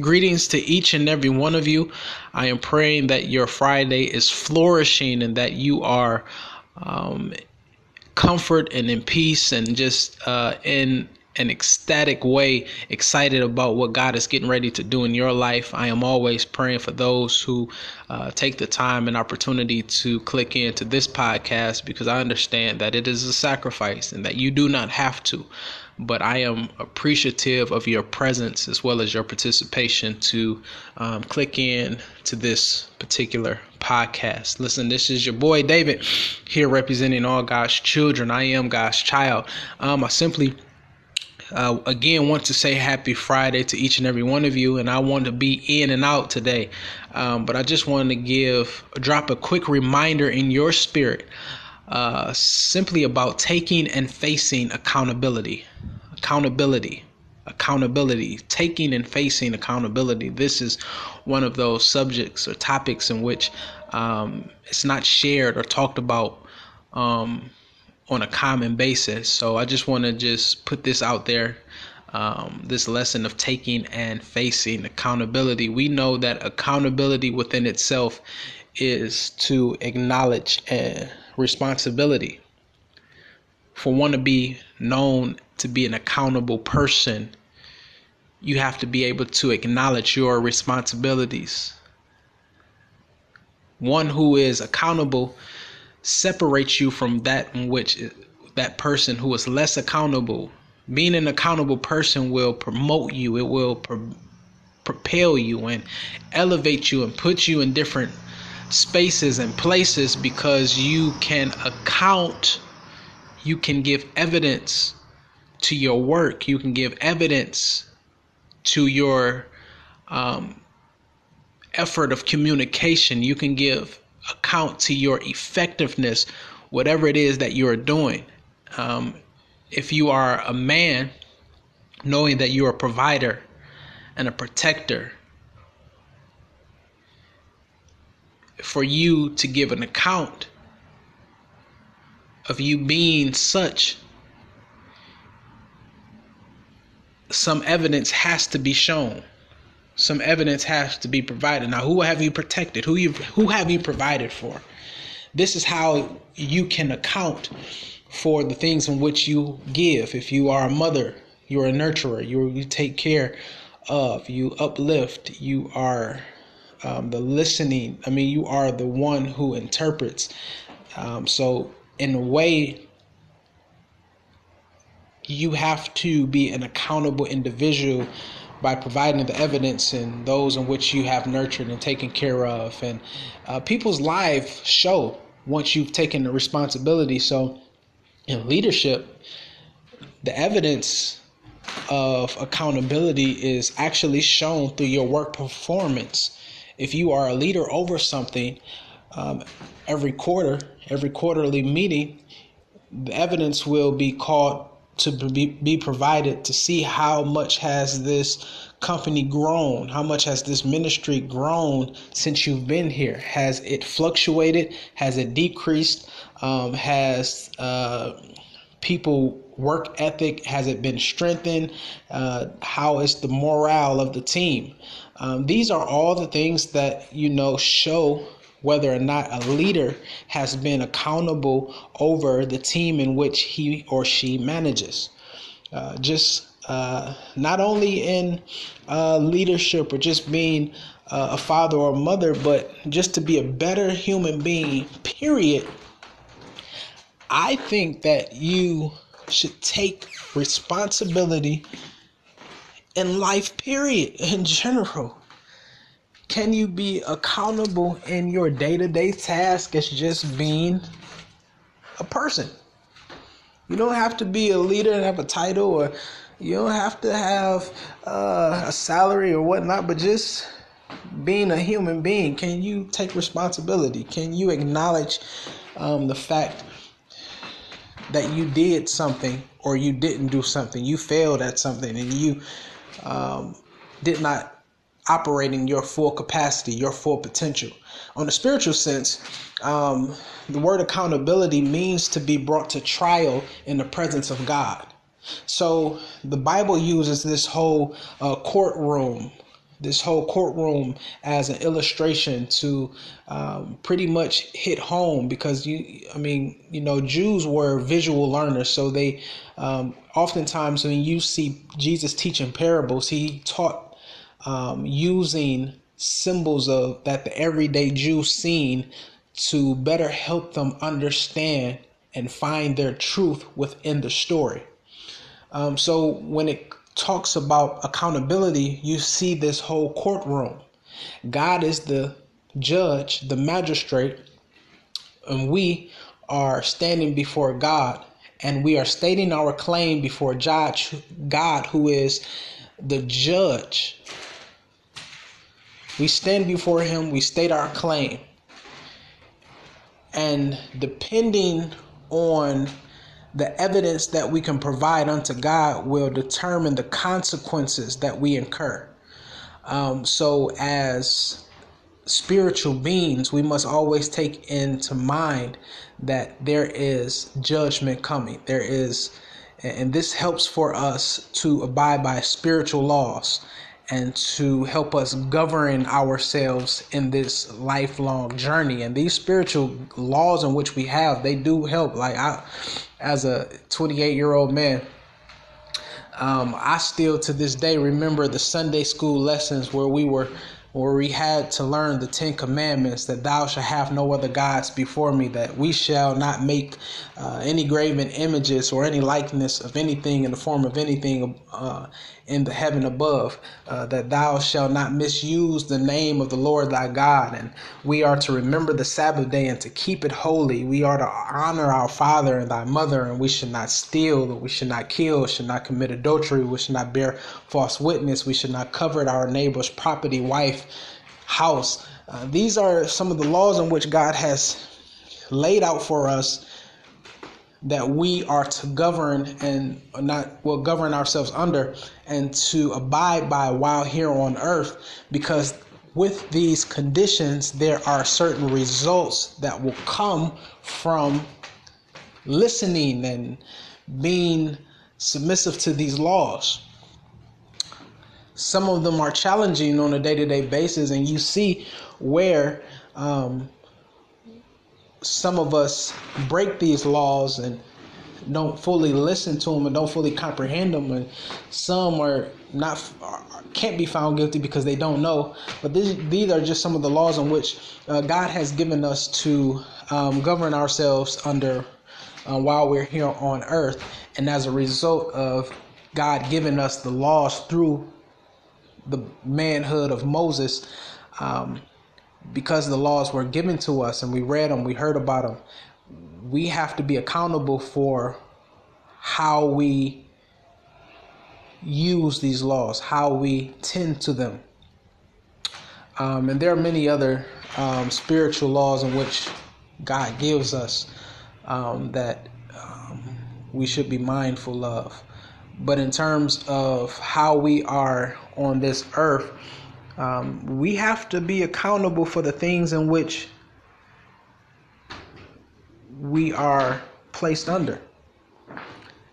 Greetings to each and every one of you. I am praying that your Friday is flourishing and that you are um, comfort and in peace and just uh, in an ecstatic way, excited about what God is getting ready to do in your life. I am always praying for those who uh, take the time and opportunity to click into this podcast because I understand that it is a sacrifice and that you do not have to. But I am appreciative of your presence as well as your participation to um, click in to this particular podcast. Listen, this is your boy David here representing all God's children. I am God's child. Um, I simply uh, again want to say happy Friday to each and every one of you, and I want to be in and out today, um, but I just wanted to give drop a quick reminder in your spirit, uh, simply about taking and facing accountability, accountability, accountability, taking and facing accountability. This is one of those subjects or topics in which um, it's not shared or talked about. Um, on a common basis. So I just want to just put this out there. Um, this lesson of taking and facing accountability. We know that accountability within itself is to acknowledge a responsibility. For one to be known to be an accountable person, you have to be able to acknowledge your responsibilities. One who is accountable separates you from that in which that person who is less accountable. Being an accountable person will promote you. It will pro- propel you and elevate you and put you in different spaces and places because you can account, you can give evidence to your work, you can give evidence to your um, effort of communication, you can give account to your effectiveness, whatever it is that you are doing. Um, if you are a man, knowing that you're a provider and a protector, for you to give an account of you being such, some evidence has to be shown some evidence has to be provided. Now, who have you protected? Who you who have you provided for? This is how you can account for the things in which you give. If you are a mother, you're a nurturer. You you take care of. You uplift. You are um, the listening. I mean, you are the one who interprets. Um, so, in a way, you have to be an accountable individual by providing the evidence and those in which you have nurtured and taken care of. And uh, people's lives show once you've taken the responsibility. So, in leadership, the evidence of accountability is actually shown through your work performance. If you are a leader over something, um, every quarter, every quarterly meeting, the evidence will be called to be, be provided to see how much has this company grown how much has this ministry grown since you've been here. Has it fluctuated? Has it decreased? Um, has uh, people work ethic has it been strengthened? Uh, how is the morale of the team um, these are all the things that you know show whether or not a leader has been accountable over the team in which he or she manages. Uh, just uh, not only in uh, leadership or just being uh, a father or a mother, but just to be a better human being, period. I think that you should take responsibility in life, period, in general. Can you be accountable in your day to day task as just being a person? You don't have to be a leader and have a title, or you don't have to have uh, a salary or whatnot, but just being a human being. Can you take responsibility? Can you acknowledge um, the fact that you did something or you didn't do something? You failed at something and you um, did not operating your full capacity, your full potential. On a spiritual sense, um, the word accountability means to be brought to trial in the presence of God. So the Bible uses this whole uh, courtroom this whole courtroom as an illustration to um, pretty much hit home because you, I mean, you know, Jews were visual learners, so they um, oftentimes when you see Jesus teaching parables, he taught um, using symbols of that the everyday Jew seen to better help them understand and find their truth within the story. Um, so when it talks about accountability, you see this whole courtroom. God is the judge, the magistrate, and we are standing before God and we are stating our claim before judge God who is the judge. We stand before him, we state our claim. And depending on the evidence that we can provide unto God will determine the consequences that we incur. Um, so, as spiritual beings, we must always take into mind that there is judgment coming. There is, and this helps for us to abide by spiritual laws and to help us govern ourselves in this lifelong journey. And these spiritual laws in which we have, they do help. Like I, as a 28 year old man, um, I still to this day remember the Sunday school lessons where we were where we had to learn the Ten Commandments that thou shalt have no other gods before me, that we shall not make uh, any graven images or any likeness of anything in the form of anything uh, in the heaven above, uh, that thou shalt not misuse the name of the Lord thy God. And we are to remember the Sabbath day and to keep it holy. We are to honor our father and thy mother, and we should not steal, we should not kill, should not commit adultery, we should not bear false witness, we should not covet our neighbor's property, wife, house. Uh, these are some of the laws in which God has laid out for us that we are to govern and not will govern ourselves under and to abide by while here on earth because with these conditions there are certain results that will come from listening and being submissive to these laws some of them are challenging on a day-to-day basis and you see where um, some of us break these laws and don't fully listen to them and don't fully comprehend them and some are not can't be found guilty because they don't know. But these, these are just some of the laws in which uh, god has given us to um, govern ourselves under uh, while we're here on earth. And as a result of god giving us the laws through the manhood of moses um, because the laws were given to us and we read them, we heard about them, we have to be accountable for how we use these laws, how we tend to them. Um, and there are many other um, spiritual laws in which God gives us um, that um, we should be mindful of. But in terms of how we are on this earth, um, we have to be accountable for the things in which we are placed under.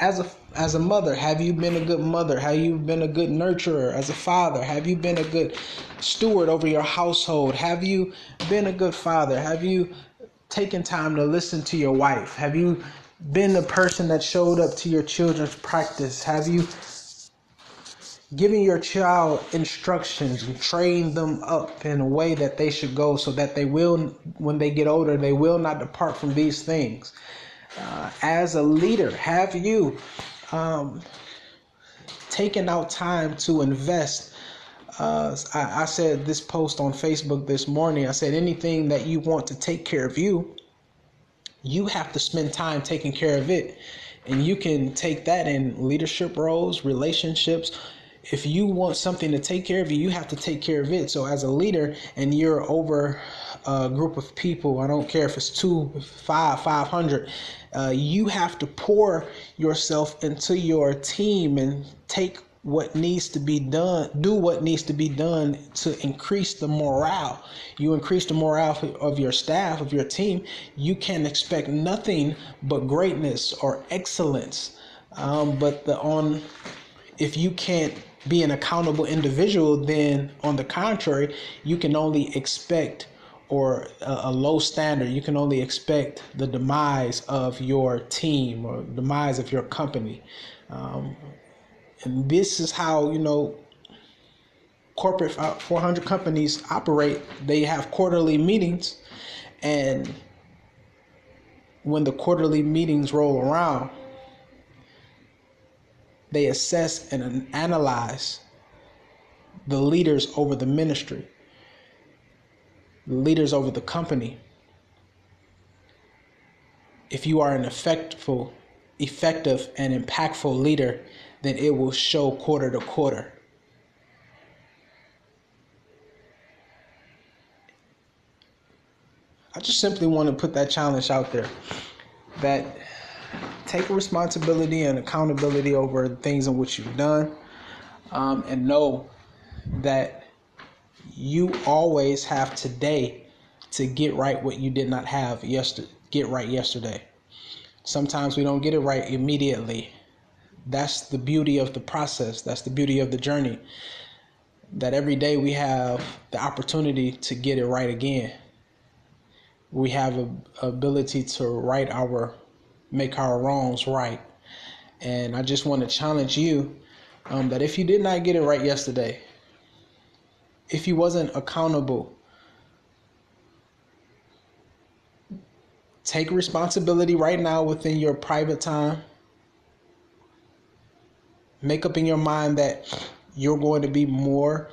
As a as a mother, have you been a good mother? Have you been a good nurturer? As a father, have you been a good steward over your household? Have you been a good father? Have you taken time to listen to your wife? Have you been the person that showed up to your children's practice? Have you given your child instructions and trained them up in a way that they should go so that they will when they get older they will not depart from these things? Uh, as a leader have you um, taken out time to invest? Uh, I, I said this post on facebook this morning. I said anything that you want to take care of you you have to spend time taking care of it and you can take that in leadership roles relationships if you want something to take care of you, you have to take care of it. So as a leader and you're over a group of people, I don't care if it's two, five, five hundred, uh, you have to pour yourself into your team and take what needs to be done, do what needs to be done to increase the morale. You increase the morale of your staff, of your team, you can expect nothing but greatness or excellence. Um, but the on if you can't be an accountable individual, then on the contrary, you can only expect or a, a, low standard. You can only expect the demise of your team or demise of your company. Um, and this is how, you know, corporate uh, 400 companies operate. They have quarterly meetings, and when the quarterly meetings roll around, they assess and analyze the leaders over the ministry, the leaders over the company. If you are an effective, effective and impactful leader, then it will show quarter to quarter. I just simply want to put that challenge out there that take responsibility and accountability over things in which you've done um, and know that you always have today to get right what you did not have yesterday get right yesterday sometimes we don't get it right immediately that's the beauty of the process that's the beauty of the journey that every day we have the opportunity to get it right again we have a ability to right our make our wrongs right. And I just want to challenge you um, that if you did not get it right yesterday, if you wasn't accountable, take responsibility right now within your private time. Make up in your mind that you're going to be more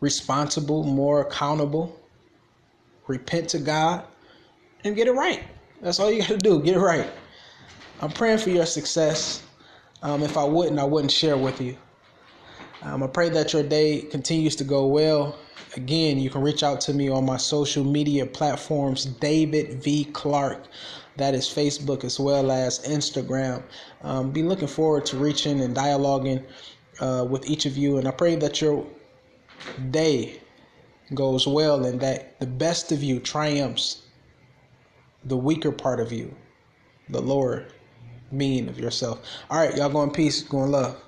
responsible, more accountable. Repent to God and get it right. That's all you got to do. Get it right. I'm praying for your success. Um, if I wouldn't, I wouldn't share with you. Um, I pray that your day continues to go well. Again, you can reach out to me on my social media platforms, David V. Clark. That is Facebook as well as Instagram. Um, be looking forward to reaching and dialoguing uh, with each of you. And I pray that your day goes well and that the best of you triumphs the weaker part of you, the lower mean of yourself. All right, y'all go in peace, go in love.